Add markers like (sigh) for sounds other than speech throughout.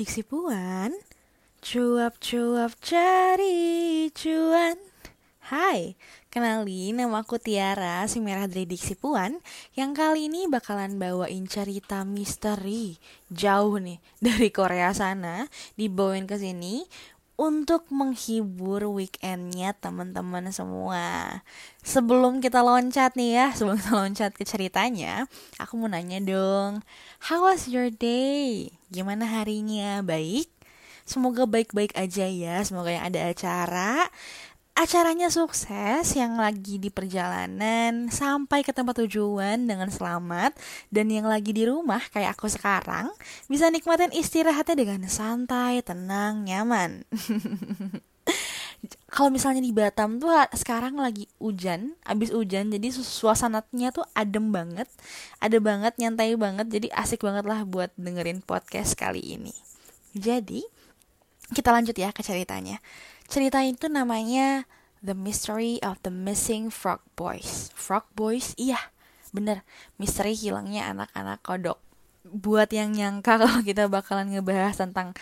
Diksi Puan Cuap-cuap cari cuan. Hai, kenalin nama aku Tiara, si merah dari Diksi Puan Yang kali ini bakalan bawain cerita misteri Jauh nih, dari Korea sana. Dibawain ke sini untuk menghibur weekendnya teman-teman semua. Sebelum kita loncat nih ya, sebelum kita loncat ke ceritanya, aku mau nanya dong, how was your day? Gimana harinya? Baik? Semoga baik-baik aja ya, semoga yang ada acara acaranya sukses yang lagi di perjalanan sampai ke tempat tujuan dengan selamat dan yang lagi di rumah kayak aku sekarang bisa nikmatin istirahatnya dengan santai, tenang, nyaman. (laughs) Kalau misalnya di Batam tuh sekarang lagi hujan, abis hujan, jadi suasananya tuh adem banget, ada banget, nyantai banget, jadi asik banget lah buat dengerin podcast kali ini. Jadi kita lanjut ya ke ceritanya. Cerita itu namanya The Mystery of the Missing Frog Boys. Frog Boys, iya, bener. Misteri hilangnya anak-anak kodok. Buat yang nyangka (laughs) kalau kita bakalan ngebahas tentang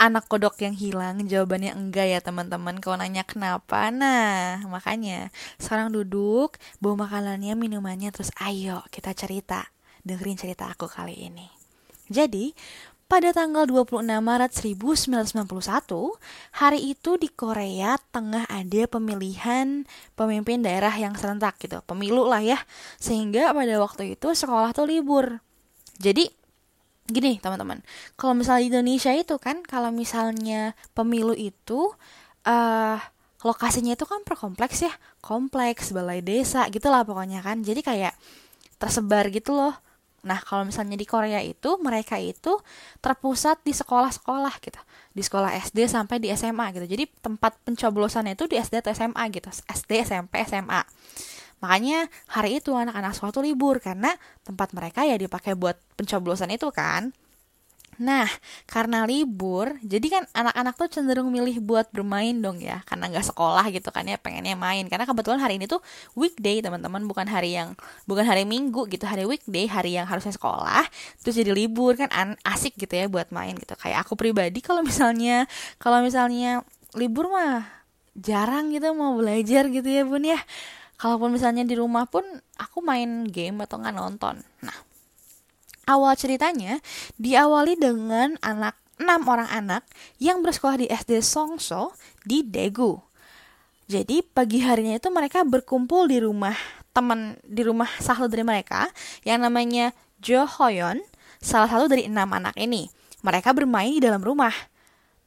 anak kodok yang hilang, jawabannya enggak ya teman-teman. Kalau nanya kenapa, nah makanya sekarang duduk, bawa makanannya, minumannya, terus ayo kita cerita. Dengerin cerita aku kali ini. Jadi, pada tanggal 26 Maret 1991, hari itu di Korea tengah ada pemilihan pemimpin daerah yang serentak gitu, pemilu lah ya. Sehingga pada waktu itu sekolah tuh libur. Jadi gini teman-teman, kalau misalnya di Indonesia itu kan kalau misalnya pemilu itu uh, lokasinya itu kan per kompleks ya, kompleks, balai desa gitulah pokoknya kan. Jadi kayak tersebar gitu loh Nah, kalau misalnya di Korea itu mereka itu terpusat di sekolah-sekolah gitu. Di sekolah SD sampai di SMA gitu. Jadi tempat pencoblosannya itu di SD atau SMA gitu. SD, SMP, SMA. Makanya hari itu anak-anak sekolah tuh libur karena tempat mereka ya dipakai buat pencoblosan itu kan. Nah, karena libur, jadi kan anak-anak tuh cenderung milih buat bermain dong ya, karena nggak sekolah gitu kan ya, pengennya main. Karena kebetulan hari ini tuh weekday teman-teman, bukan hari yang bukan hari Minggu gitu, hari weekday, hari yang harusnya sekolah, terus jadi libur kan asik gitu ya buat main gitu. Kayak aku pribadi kalau misalnya kalau misalnya libur mah jarang gitu mau belajar gitu ya bun ya. Kalaupun misalnya di rumah pun aku main game atau nggak nonton. Nah, Awal ceritanya diawali dengan anak enam orang anak yang bersekolah di SD Songso di Daegu. Jadi pagi harinya itu mereka berkumpul di rumah teman di rumah satu dari mereka yang namanya Jo Hoyon, salah satu dari enam anak ini. Mereka bermain di dalam rumah.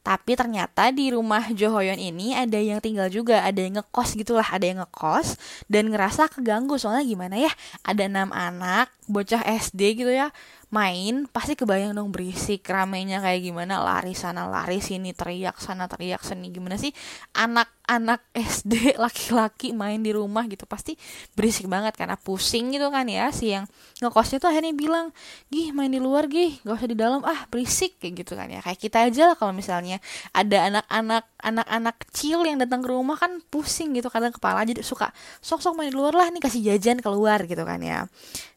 Tapi ternyata di rumah Johoyon ini ada yang tinggal juga, ada yang ngekos gitulah, ada yang ngekos dan ngerasa keganggu. Soalnya gimana ya, ada enam anak bocah SD gitu ya, main pasti kebayang dong berisik ramenya kayak gimana lari sana lari sini teriak sana teriak sini gimana sih? Anak-anak SD (laughs) laki-laki main di rumah gitu pasti berisik banget karena pusing gitu kan ya si yang ngekosnya tuh akhirnya bilang gih main di luar gih gak usah di dalam ah berisik kayak gitu kan ya. Kayak kita aja lah kalau misalnya ada anak-anak anak-anak kecil yang datang ke rumah kan pusing gitu kadang kepala jadi suka sok-sok main di luar lah nih kasih jajan keluar gitu kan ya.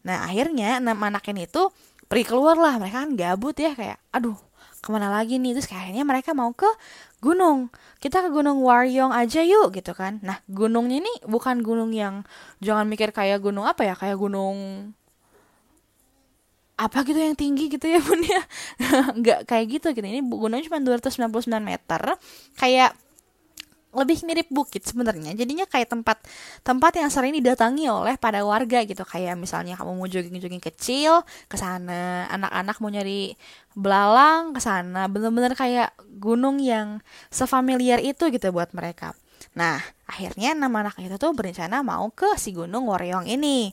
Nah akhirnya enam anak ini tuh pergi keluar lah. Mereka kan gabut ya kayak aduh ke mana lagi nih? Terus kayaknya mereka mau ke gunung. Kita ke gunung Waryong aja yuk gitu kan. Nah gunungnya ini bukan gunung yang jangan mikir kayak gunung apa ya kayak gunung apa gitu yang tinggi gitu ya (laughs) bun ya. (laughs) Nggak kayak gitu gitu. Ini gunungnya cuma 299 meter. Kayak lebih mirip bukit sebenarnya. Jadinya kayak tempat tempat yang sering didatangi oleh pada warga gitu. Kayak misalnya kamu mau jogging-jogging kecil ke sana anak-anak mau nyari belalang ke sana bener-bener kayak gunung yang sefamiliar itu gitu buat mereka. Nah akhirnya nama anak itu tuh berencana mau ke si gunung Waryong ini.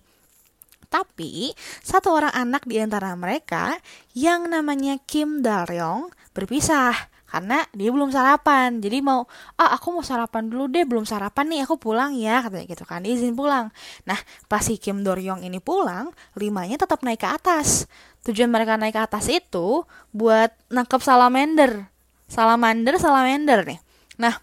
Tapi satu orang anak di antara mereka yang namanya Kim Daryong berpisah karena dia belum sarapan. Jadi mau ah aku mau sarapan dulu deh belum sarapan nih aku pulang ya katanya gitu kan. Izin pulang. Nah pas si Kim Doryong ini pulang limanya tetap naik ke atas. Tujuan mereka naik ke atas itu buat nangkep salamander. Salamander salamander nih. Nah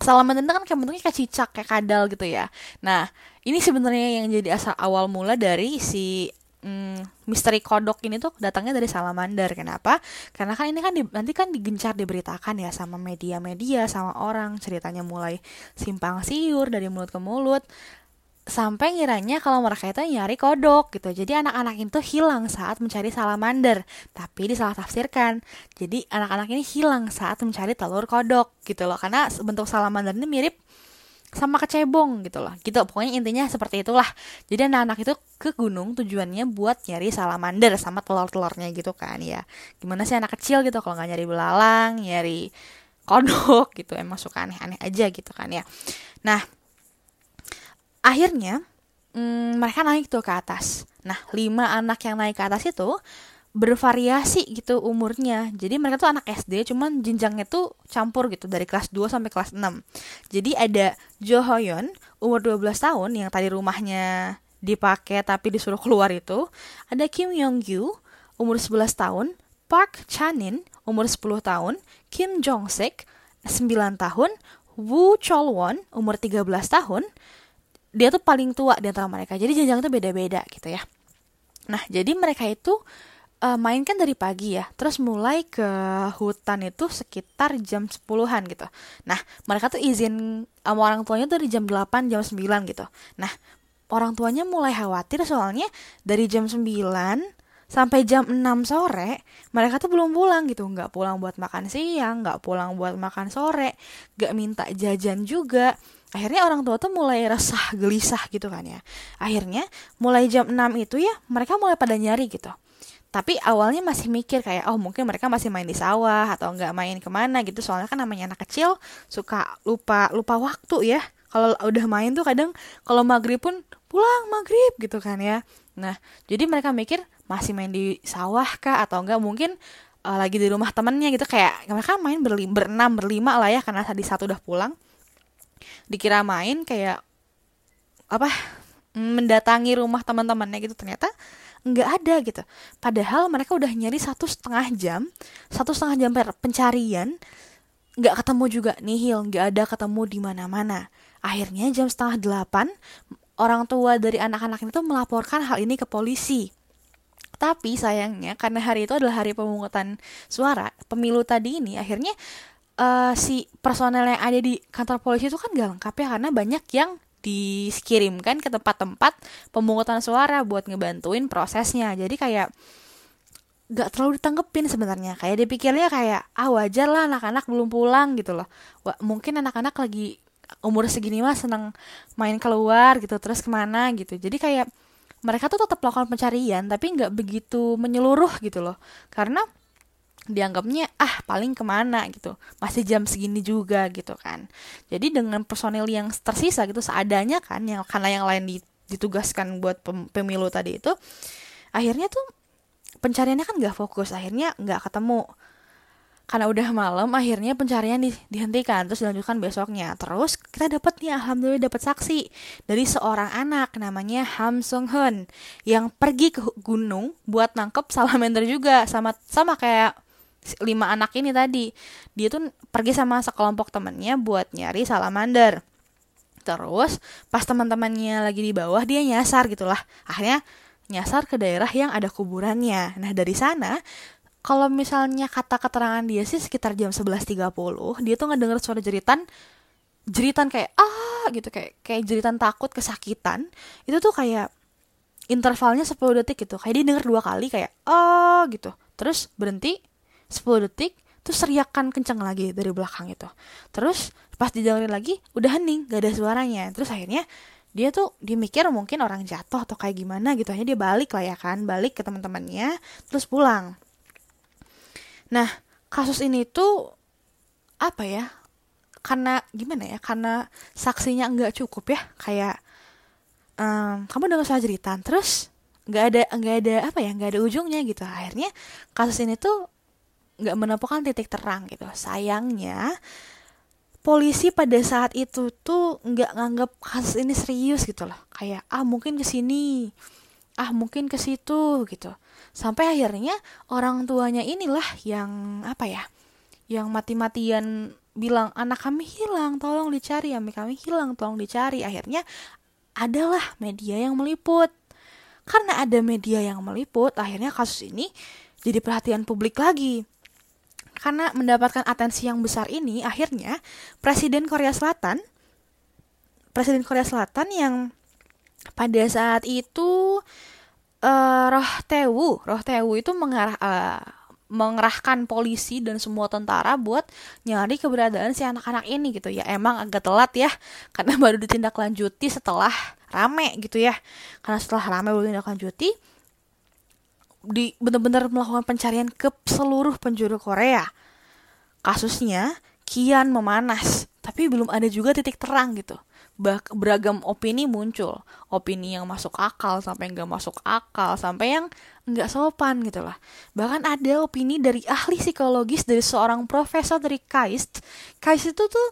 salamander itu kan kayak bentuknya kayak cicak kayak kadal gitu ya. Nah ini sebenarnya yang jadi asal awal mula dari si hmm, misteri kodok ini tuh datangnya dari salamander. Kenapa? Karena kan ini kan di, nanti kan digencar diberitakan ya sama media-media, sama orang ceritanya mulai simpang siur dari mulut ke mulut sampai ngiranya kalau mereka itu nyari kodok gitu. Jadi anak-anak itu hilang saat mencari salamander, tapi disalah tafsirkan. Jadi anak-anak ini hilang saat mencari telur kodok gitu loh. Karena bentuk salamander ini mirip sama kecebong gitu loh. Gitu pokoknya intinya seperti itulah. Jadi anak-anak itu ke gunung tujuannya buat nyari salamander sama telur-telurnya gitu kan ya. Gimana sih anak kecil gitu kalau nggak nyari belalang nyari kodok gitu emang suka aneh-aneh aja gitu kan ya. Nah akhirnya hmm, mereka naik tuh ke atas. Nah lima anak yang naik ke atas itu bervariasi gitu umurnya. Jadi mereka tuh anak SD cuman jenjangnya tuh campur gitu dari kelas 2 sampai kelas 6. Jadi ada Jo Hoyon umur 12 tahun yang tadi rumahnya dipakai tapi disuruh keluar itu. Ada Kim Yong Gyu umur 11 tahun, Park Chanin umur 10 tahun, Kim Jong Sik 9 tahun, Woo Chol Won umur 13 tahun. Dia tuh paling tua di antara mereka. Jadi jenjang tuh beda-beda gitu ya. Nah, jadi mereka itu uh, main kan dari pagi ya, terus mulai ke hutan itu sekitar jam 10-an gitu. Nah, mereka tuh izin sama orang tuanya dari jam 8, jam 9 gitu. Nah, orang tuanya mulai khawatir soalnya dari jam 9 sampai jam 6 sore mereka tuh belum pulang gitu. Nggak pulang buat makan siang nggak pulang buat makan sore nggak minta jajan juga. Akhirnya orang tua tuh mulai resah gelisah gitu kan ya. Akhirnya mulai jam 6 itu ya mereka mulai pada nyari gitu tapi awalnya masih mikir kayak oh mungkin mereka masih main di sawah atau nggak main ke mana gitu. Soalnya kan namanya anak kecil suka lupa lupa waktu ya. Kalau udah main tuh kadang kalau maghrib pun pulang maghrib gitu kan ya. Nah jadi mereka mikir masih main di sawah kah atau enggak mungkin uh, lagi di rumah temennya gitu. Kayak mereka main berlim berenam berlima lah ya karena tadi satu udah pulang. Dikira main kayak apa mendatangi rumah teman-temannya gitu. Ternyata nggak ada gitu. Padahal mereka udah nyari satu setengah jam satu setengah jam pencarian nggak ketemu juga nihil nggak ada ketemu di mana-mana. Akhirnya jam setengah delapan orang tua dari anak-anak itu melaporkan hal ini ke polisi. Tapi sayangnya karena hari itu adalah hari pemungutan suara pemilu tadi ini akhirnya uh, si personel yang ada di kantor polisi itu kan gak lengkap ya karena banyak yang dikirimkan ke tempat-tempat pemungutan suara buat ngebantuin prosesnya. Jadi kayak gak terlalu ditanggepin sebenarnya. Kayak dipikirnya kayak ah wajar lah anak-anak belum pulang gitu loh. Wah, mungkin anak-anak lagi umur segini mah seneng main keluar gitu terus ke mana gitu. Jadi kayak mereka tuh tetap melakukan pencarian tapi nggak begitu menyeluruh gitu loh. Karena dianggapnya ah paling ke mana? gitu. Masih jam segini juga gitu kan. Jadi dengan personil yang tersisa gitu seadanya kan yang karena yang lain ditugaskan buat pemilu tadi itu akhirnya tuh pencariannya kan nggak fokus akhirnya nggak ketemu. Karena udah malam akhirnya pencarian di, dihentikan terus dilanjutkan besoknya. Terus kita dapat nih alhamdulillah dapat saksi dari seorang anak namanya Ham Sung Hun yang pergi ke gunung buat nangkep salamander juga. Sama sama kayak lima anak ini tadi. Dia tuh pergi sama sekelompok temennya buat nyari salamander. Terus pas teman-temannya lagi di bawah dia nyasar gitulah. Akhirnya nyasar ke daerah yang ada kuburannya. Nah dari sana kalau misalnya kata keterangan dia sih sekitar jam 11.30 dia tuh ngedenger suara jeritan jeritan kayak ah! gitu kayak kayak jeritan takut kesakitan. Itu tuh kayak intervalnya 10 detik gitu. Kayak dia denger dua kali kayak ah! gitu. Terus berhenti 10 detik terus teriakan kenceng lagi dari belakang itu. Terus pas didengerin lagi udah hening gak ada suaranya. Terus akhirnya dia tuh dia mikir mungkin orang jatuh atau kayak gimana gitu. Akhirnya dia balik lah ya kan balik ke teman-temannya terus pulang. Nah kasus ini tuh apa ya karena gimana ya karena saksinya nggak cukup ya kayak um, kamu dengar suara jeritan terus nggak ada nggak ada apa ya nggak ada ujungnya gitu. Akhirnya kasus ini tuh nggak menemukan titik terang gitu. Sayangnya polisi pada saat itu tuh nggak nganggap kasus ini serius gitu loh. Kayak ah mungkin ke sini. Ah mungkin ke situ gitu. Sampai akhirnya orang tuanya inilah yang apa ya yang mati-matian bilang anak kami hilang tolong dicari. Anak kami hilang tolong dicari. Akhirnya adalah media yang meliput. Karena ada media yang meliput akhirnya kasus ini jadi perhatian publik lagi karena mendapatkan atensi yang besar ini akhirnya Presiden Korea Selatan Presiden Korea Selatan yang pada saat itu uh, Roh Tewu Roh Tewu itu mengarah uh, mengerahkan polisi dan semua tentara buat nyari keberadaan si anak-anak ini gitu ya. Emang agak telat ya karena (laughs) baru ditindaklanjuti setelah rame gitu ya. Karena setelah rame baru ditindaklanjuti di benar-benar melakukan pencarian ke seluruh penjuru Korea. Kasusnya kian memanas tapi belum ada juga titik terang gitu. Beragam opini muncul. Opini yang masuk akal sampai nggak masuk akal sampai yang nggak sopan gitu lah. Bahkan ada opini dari ahli psikologis dari seorang profesor dari KAIST KAIST itu tuh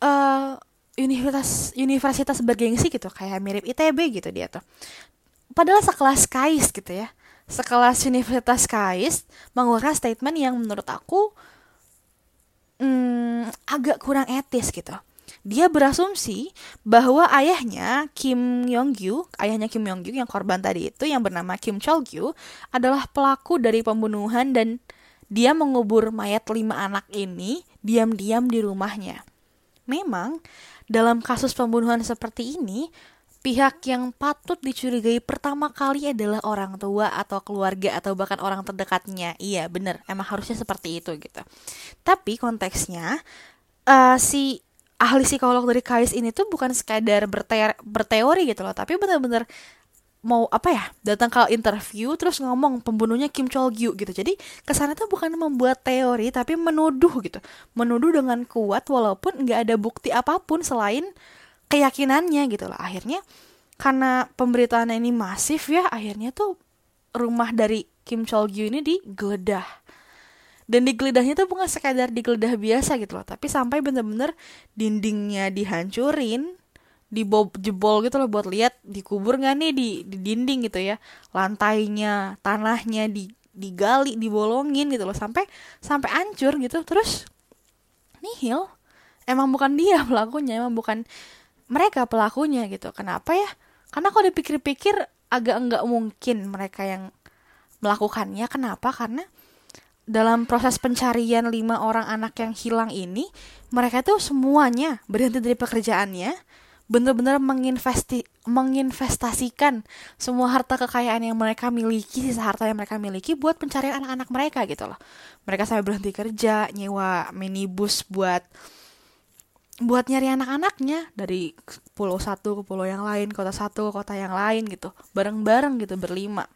uh, universitas universitas bergengsi gitu kayak mirip ITB gitu dia tuh. Padahal sekelas KAIST gitu ya sekelas universitas KAIST mengeluarkan statement yang menurut aku hmm, agak kurang etis gitu dia berasumsi bahwa ayahnya Kim Yong Gyu, ayahnya Kim Yong Gyu yang korban tadi itu yang bernama Kim Chol Gyu adalah pelaku dari pembunuhan dan dia mengubur mayat lima anak ini diam-diam di rumahnya. Memang dalam kasus pembunuhan seperti ini pihak yang patut dicurigai pertama kali adalah orang tua atau keluarga atau bahkan orang terdekatnya. Iya, bener, emang harusnya seperti itu gitu. Tapi konteksnya uh, si ahli psikolog dari KAIS ini tuh bukan sekadar berte berteori gitu loh, tapi bener-bener mau apa ya datang ke interview terus ngomong pembunuhnya Kim Chol Gyu gitu jadi kesannya tuh bukan membuat teori tapi menuduh gitu menuduh dengan kuat walaupun nggak ada bukti apa pun selain keyakinannya gitu loh. Akhirnya karena pemberitaan ini masif ya akhirnya tuh rumah dari Kim Chol Gyu ini digeledah. Dan digeledahnya tuh bukan sekadar digeledah biasa gitu loh tapi sampai bener-bener dindingnya dihancurin dibob jebol gitu loh buat lihat dikubur nggak nih di, di dinding gitu ya. Lantainya tanahnya di digali dibolongin gitu loh sampai sampai hancur gitu. Terus nihil. Emang bukan dia (laughs) pelakunya emang bukan mereka pelakunya gitu. Kenapa ya? Karena kalau dipikir-pikir agak enggak mungkin mereka yang melakukannya. Kenapa? Karena dalam proses pencarian lima orang anak yang hilang ini mereka tuh semuanya berhenti dari pekerjaannya benar-benar menginvesti menginvestasikan semua harta kekayaan yang mereka miliki sisa harta yang mereka miliki buat pencarian anak-anak mereka gitu loh. Mereka sampai berhenti kerja nyewa minibus buat buat nyari anak-anaknya. Dari pulau satu ke pulau yang lain kota satu ke kota yang lain gitu. Bareng-bareng gitu berlima.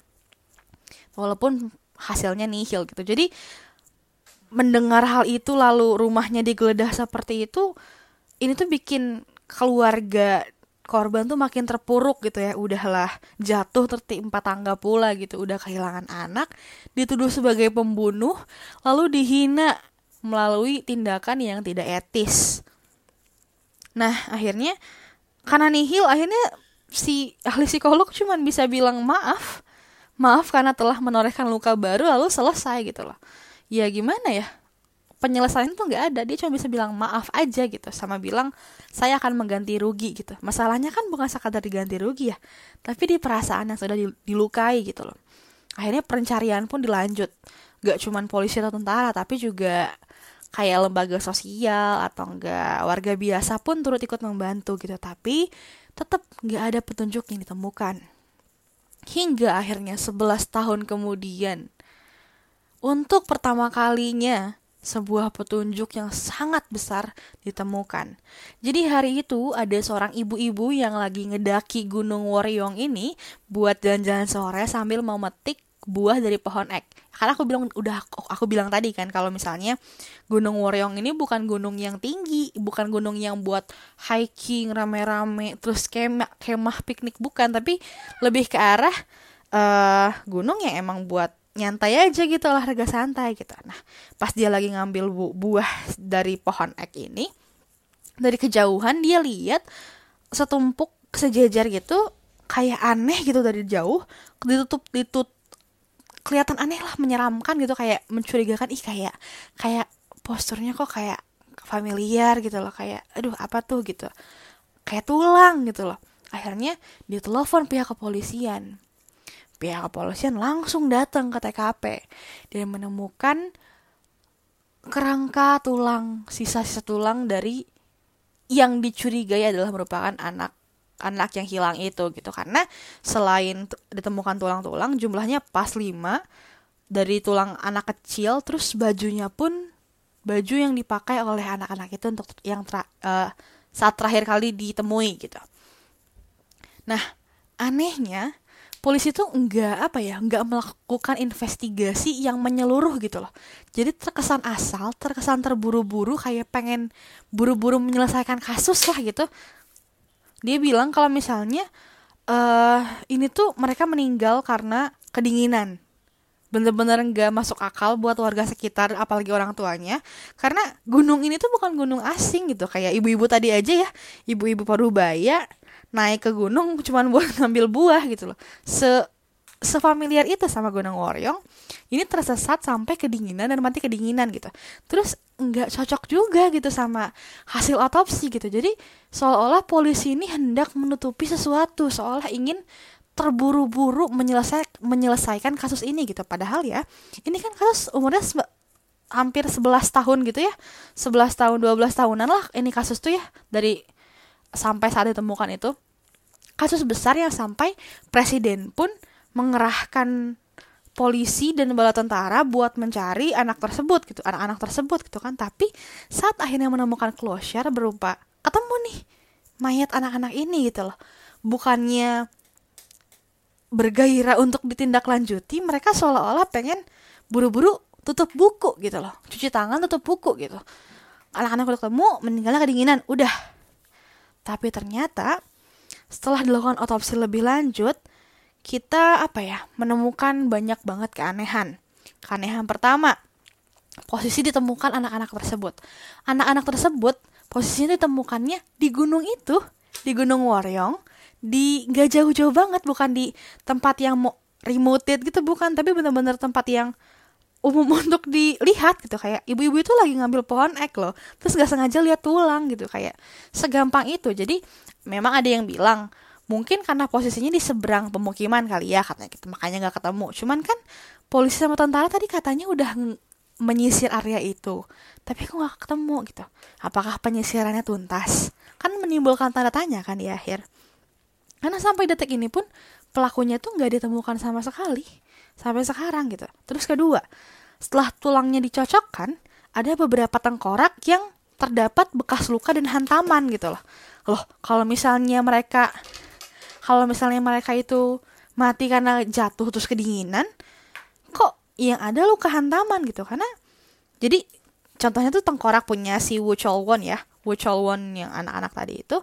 Walaupun hasilnya nihil gitu. Jadi mendengar hal itu lalu rumahnya digeledah seperti itu ini tuh bikin keluarga korban tuh makin terpuruk gitu ya. Udahlah jatuh tertimpa tangga pula gitu. Udah kehilangan anak dituduh sebagai pembunuh lalu dihina melalui tindakan yang tidak etis nah akhirnya karena nihil akhirnya si ahli psikolog cuman bisa bilang maaf maaf karena telah menorehkan luka baru lalu selesai gitu loh. Ya gimana ya? Penyelesaian tuh nggak ada dia cuma bisa bilang maaf aja gitu. Sama bilang saya akan mengganti rugi gitu. Masalahnya kan bukan sekadar diganti rugi ya tapi di perasaan yang sudah dilukai gitu loh. Akhirnya pencarian pun dilanjut. Gak cuman polisi atau tentara tapi juga kayak lembaga sosial atau enggak warga biasa pun turut ikut membantu gitu tapi tetap nggak ada petunjuk yang ditemukan Hingga akhirnya 11 tahun kemudian, untuk pertama kalinya sebuah petunjuk yang sangat besar ditemukan. Jadi hari itu ada seorang ibu-ibu yang lagi ngedaki Gunung Waryong ini buat jalan-jalan sore sambil mau metik buah dari pohon ek. Karena aku bilang udah aku bilang tadi kan kalau misalnya Gunung Woryong ini bukan gunung yang tinggi, bukan gunung yang buat hiking rame-rame terus kemah kemah piknik bukan, tapi lebih ke arah uh, gunung yang emang buat nyantai aja gitu olahraga santai gitu. Nah, pas dia lagi ngambil bu buah dari pohon ek ini, dari kejauhan dia lihat setumpuk sejajar gitu kayak aneh gitu dari jauh ditutup ditutup kelihatan aneh lah menyeramkan gitu kayak mencurigakan. Ih kayak kayak posturnya kok kayak familiar gitu loh kayak aduh apa tuh? gitu. Kayak tulang gitu loh. Akhirnya dia telepon pihak kepolisian. Pihak kepolisian langsung datang ke TKP dan menemukan kerangka tulang, sisa-sisa tulang dari yang dicurigai adalah merupakan anak anak yang hilang itu gitu. Karena selain ditemukan tulang-tulang jumlahnya pas 5 dari tulang anak kecil terus bajunya pun baju yang dipakai oleh anak-anak itu untuk yang tra, uh, saat terakhir kali ditemui gitu. Nah, anehnya polisi tuh enggak apa ya enggak melakukan investigasi yang menyeluruh gitu loh. Jadi terkesan asal terkesan terburu-buru kayak pengen buru-buru menyelesaikan kasus lah gitu dia bilang kalau misalnya uh, ini tuh mereka meninggal karena kedinginan. Bener-bener nggak masuk akal buat warga sekitar apalagi orang tuanya. Karena gunung ini tuh bukan gunung asing gitu. Kayak ibu-ibu tadi aja ya. Ibu-ibu Parubaya naik ke gunung cuman buat (laughs) ngambil buah gitu loh. Se sefamiliar itu sama Gunung Woryong ini tersesat sampai kedinginan dan mati kedinginan gitu. Terus nggak cocok juga gitu sama hasil otopsi gitu. Jadi seolah-olah polisi ini hendak menutupi sesuatu seolah ingin terburu-buru menyelesai menyelesaikan kasus ini gitu. Padahal ya ini kan kasus umurnya hampir 11 tahun gitu ya. 11 tahun 12 tahunan lah ini kasus tuh ya dari sampai saat ditemukan itu. Kasus besar yang sampai presiden pun mengerahkan polisi dan bala tentara buat mencari anak tersebut gitu anak-anak tersebut gitu kan. Tapi saat akhirnya menemukan closure berupa ketemu nih mayat anak-anak ini gitu loh. Bukannya bergairah untuk ditindaklanjuti mereka seolah-olah pengen buru-buru tutup buku gitu loh. Cuci tangan tutup buku gitu. Anak-anak udah ketemu meninggalnya kedinginan udah. Tapi ternyata setelah dilakukan otopsi lebih lanjut, kita apa ya, menemukan banyak banget keanehan. Keanehan pertama, posisi ditemukan anak-anak tersebut. Anak-anak tersebut posisinya ditemukannya di gunung itu, di Gunung Woryong, di gak jauh-jauh banget, bukan di tempat yang mau remoted gitu bukan, tapi benar-benar tempat yang umum (laughs) untuk dilihat gitu kayak ibu-ibu itu lagi ngambil pohon ek loh terus gak sengaja lihat tulang gitu kayak segampang itu jadi memang ada yang bilang mungkin karena posisinya di seberang pemukiman kali ya katanya gitu. Makanya nggak ketemu. Cuman kan polisi sama tentara tadi katanya udah menyisir area itu. Tapi kok nggak ketemu gitu. Apakah penyisirannya tuntas? Kan menimbulkan tanda tanya kan di akhir. Karena sampai detik ini pun pelakunya tuh nggak ditemukan sama sekali. Sampai sekarang gitu. Terus kedua setelah tulangnya dicocokkan, ada beberapa tengkorak yang terdapat bekas luka dan hantaman gitu loh. Loh, kalau misalnya mereka kalau misalnya mereka itu mati karena jatuh terus kedinginan, kok yang ada luka hantaman gitu karena jadi contohnya tuh tengkorak punya si Wu Cholwon ya, Wu Cholwon yang anak-anak tadi itu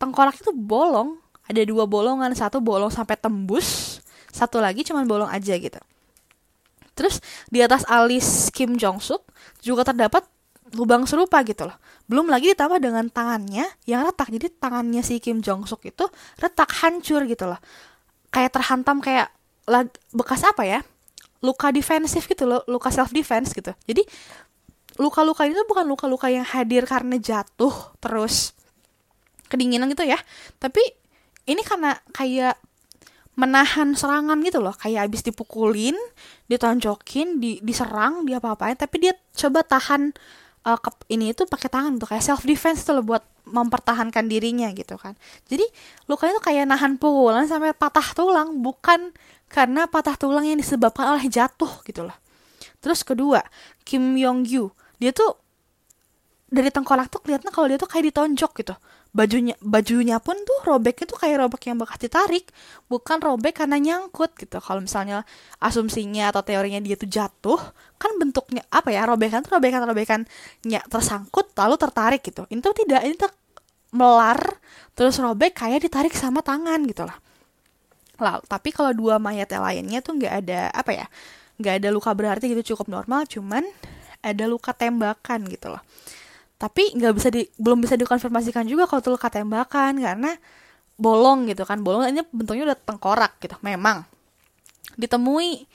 tengkorak itu bolong, ada dua bolongan, satu bolong sampai tembus, satu lagi cuman bolong aja gitu. Terus di atas alis Kim Jong Suk juga terdapat lubang serupa gitu loh. Belum lagi ditambah dengan tangannya yang retak. Jadi tangannya si Kim Jong Suk itu retak hancur gitu loh. Kayak terhantam kayak bekas apa ya? Luka defensif gitu loh, luka self defense gitu. Jadi luka-luka itu bukan luka-luka yang hadir karena jatuh terus kedinginan gitu ya. Tapi ini karena kayak menahan serangan gitu loh kayak abis dipukulin ditonjokin di diserang dia apa-apain tapi dia coba tahan uh, ke, ini itu pakai tangan tuh kayak self defense tuh loh buat mempertahankan dirinya gitu kan. Jadi lukanya tuh kayak nahan pukulan sampai patah tulang bukan karena patah tulang yang disebabkan oleh jatuh gitu loh. Terus kedua Kim Yong Gyu dia tuh dari tengkorak tuh kelihatannya kalau dia tuh kayak ditonjok gitu bajunya bajunya pun tuh robek itu kayak robek yang bekas ditarik bukan robek karena nyangkut gitu. Kalau misalnya asumsinya atau teorinya dia tuh jatuh kan bentuknya apa ya robekan tuh robekan robekannya tersangkut lalu tertarik gitu. Ini tuh tidak ini tuh melar terus robek kayak ditarik sama tangan gitu lah. Lalu tapi kalau dua mayat yang lainnya tuh nggak ada apa ya nggak ada luka berarti gitu cukup normal cuman ada luka tembakan gitu loh tapi nggak bisa di belum bisa dikonfirmasikan juga kalau itu luka tembakan karena bolong gitu kan. Bolong ini bentuknya udah tengkorak gitu memang. Ditemui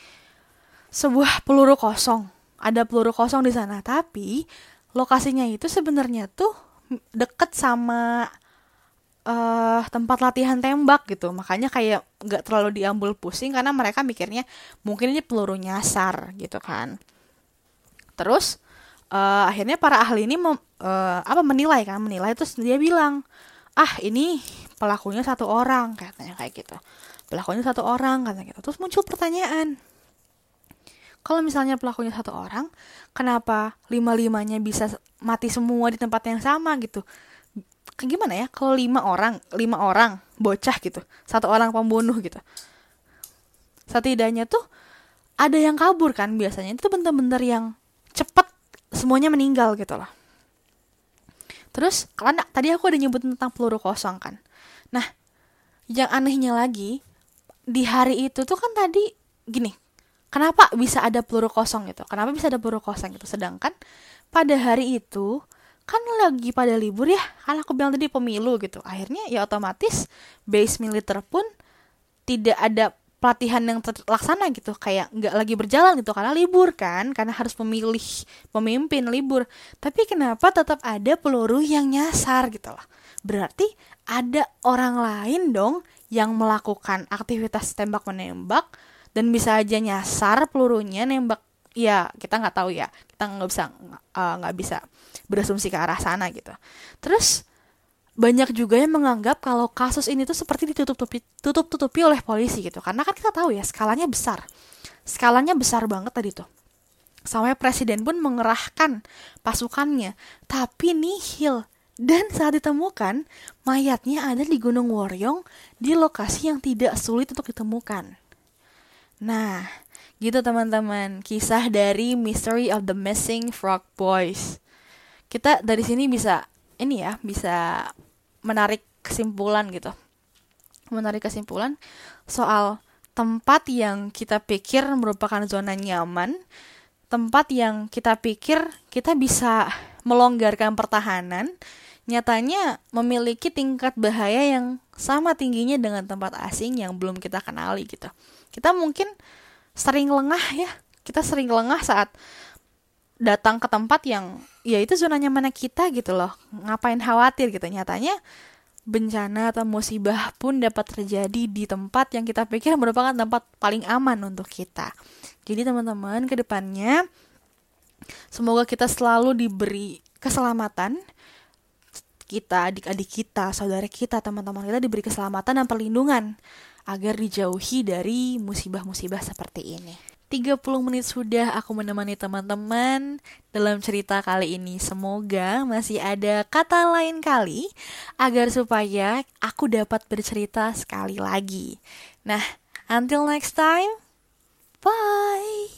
sebuah peluru kosong. Ada peluru kosong di sana tapi lokasinya itu sebenarnya tuh deket sama uh, tempat latihan tembak gitu. Makanya kayak nggak terlalu diambil pusing karena mereka mikirnya mungkin ini peluru nyasar gitu kan. Terus uh, akhirnya para ahli ini mem, uh, apa menilai kan menilai terus dia bilang ah ini pelakunya satu orang katanya kayak gitu pelakunya satu orang katanya gitu terus muncul pertanyaan kalau misalnya pelakunya satu orang, kenapa lima-limanya bisa mati semua di tempat yang sama gitu? Gimana ya kalau lima orang, lima orang bocah gitu, satu orang pembunuh gitu. Setidaknya tuh ada yang kabur kan biasanya itu bener-bener yang cepet semuanya meninggal gitu loh. Terus karena tadi aku udah nyebut tentang peluru kosong kan. Nah, yang anehnya lagi di hari itu tuh kan tadi gini, kenapa bisa ada peluru kosong gitu? Kenapa bisa ada peluru kosong gitu? Sedangkan pada hari itu kan lagi pada libur ya. Kan aku bilang tadi pemilu gitu. Akhirnya ya otomatis base militer pun tidak ada pelatihan yang terlaksana gitu kayak nggak lagi berjalan gitu karena libur kan karena harus memilih pemimpin libur. Tapi kenapa tetap ada peluru yang nyasar gitu loh berarti ada orang lain dong yang melakukan aktivitas tembak menembak dan bisa aja nyasar pelurunya nembak. Ya kita nggak tahu ya. Kita nggak bisa eh, nggak uh, bisa berasumsi ke arah sana gitu. Terus banyak juga yang menganggap kalau kasus ini tuh seperti ditutup-tutupi tutup-tutupi oleh polisi gitu. Karena kan kita tahu ya skalanya besar. Skalanya besar banget tadi tuh. Sampai presiden pun mengerahkan pasukannya. Tapi nihil. Dan saat ditemukan mayatnya ada di Gunung Woryong di lokasi yang tidak sulit untuk ditemukan. Nah, gitu teman-teman, kisah dari Mystery of the Missing Frog Boys. Kita dari sini bisa ini ya, bisa menarik kesimpulan gitu. Menarik kesimpulan soal tempat yang kita pikir merupakan zona nyaman, tempat yang kita pikir kita bisa melonggarkan pertahanan, nyatanya memiliki tingkat bahaya yang sama tingginya dengan tempat asing yang belum kita kenali gitu kita mungkin sering lengah ya kita sering lengah saat datang ke tempat yang ya itu zona nyaman kita gitu loh. Ngapain khawatir gitu. Nyatanya bencana atau musibah pun dapat terjadi di tempat yang kita pikir merupakan tempat paling aman untuk kita. Jadi teman-teman ke depannya semoga kita selalu diberi keselamatan. Kita, adik-adik kita, saudara kita, teman-teman kita diberi keselamatan dan perlindungan agar dijauhi dari musibah-musibah seperti ini. 30 menit sudah aku menemani teman-teman dalam cerita kali ini. Semoga masih ada kata lain kali agar supaya aku dapat bercerita sekali lagi. Nah, until next time, bye!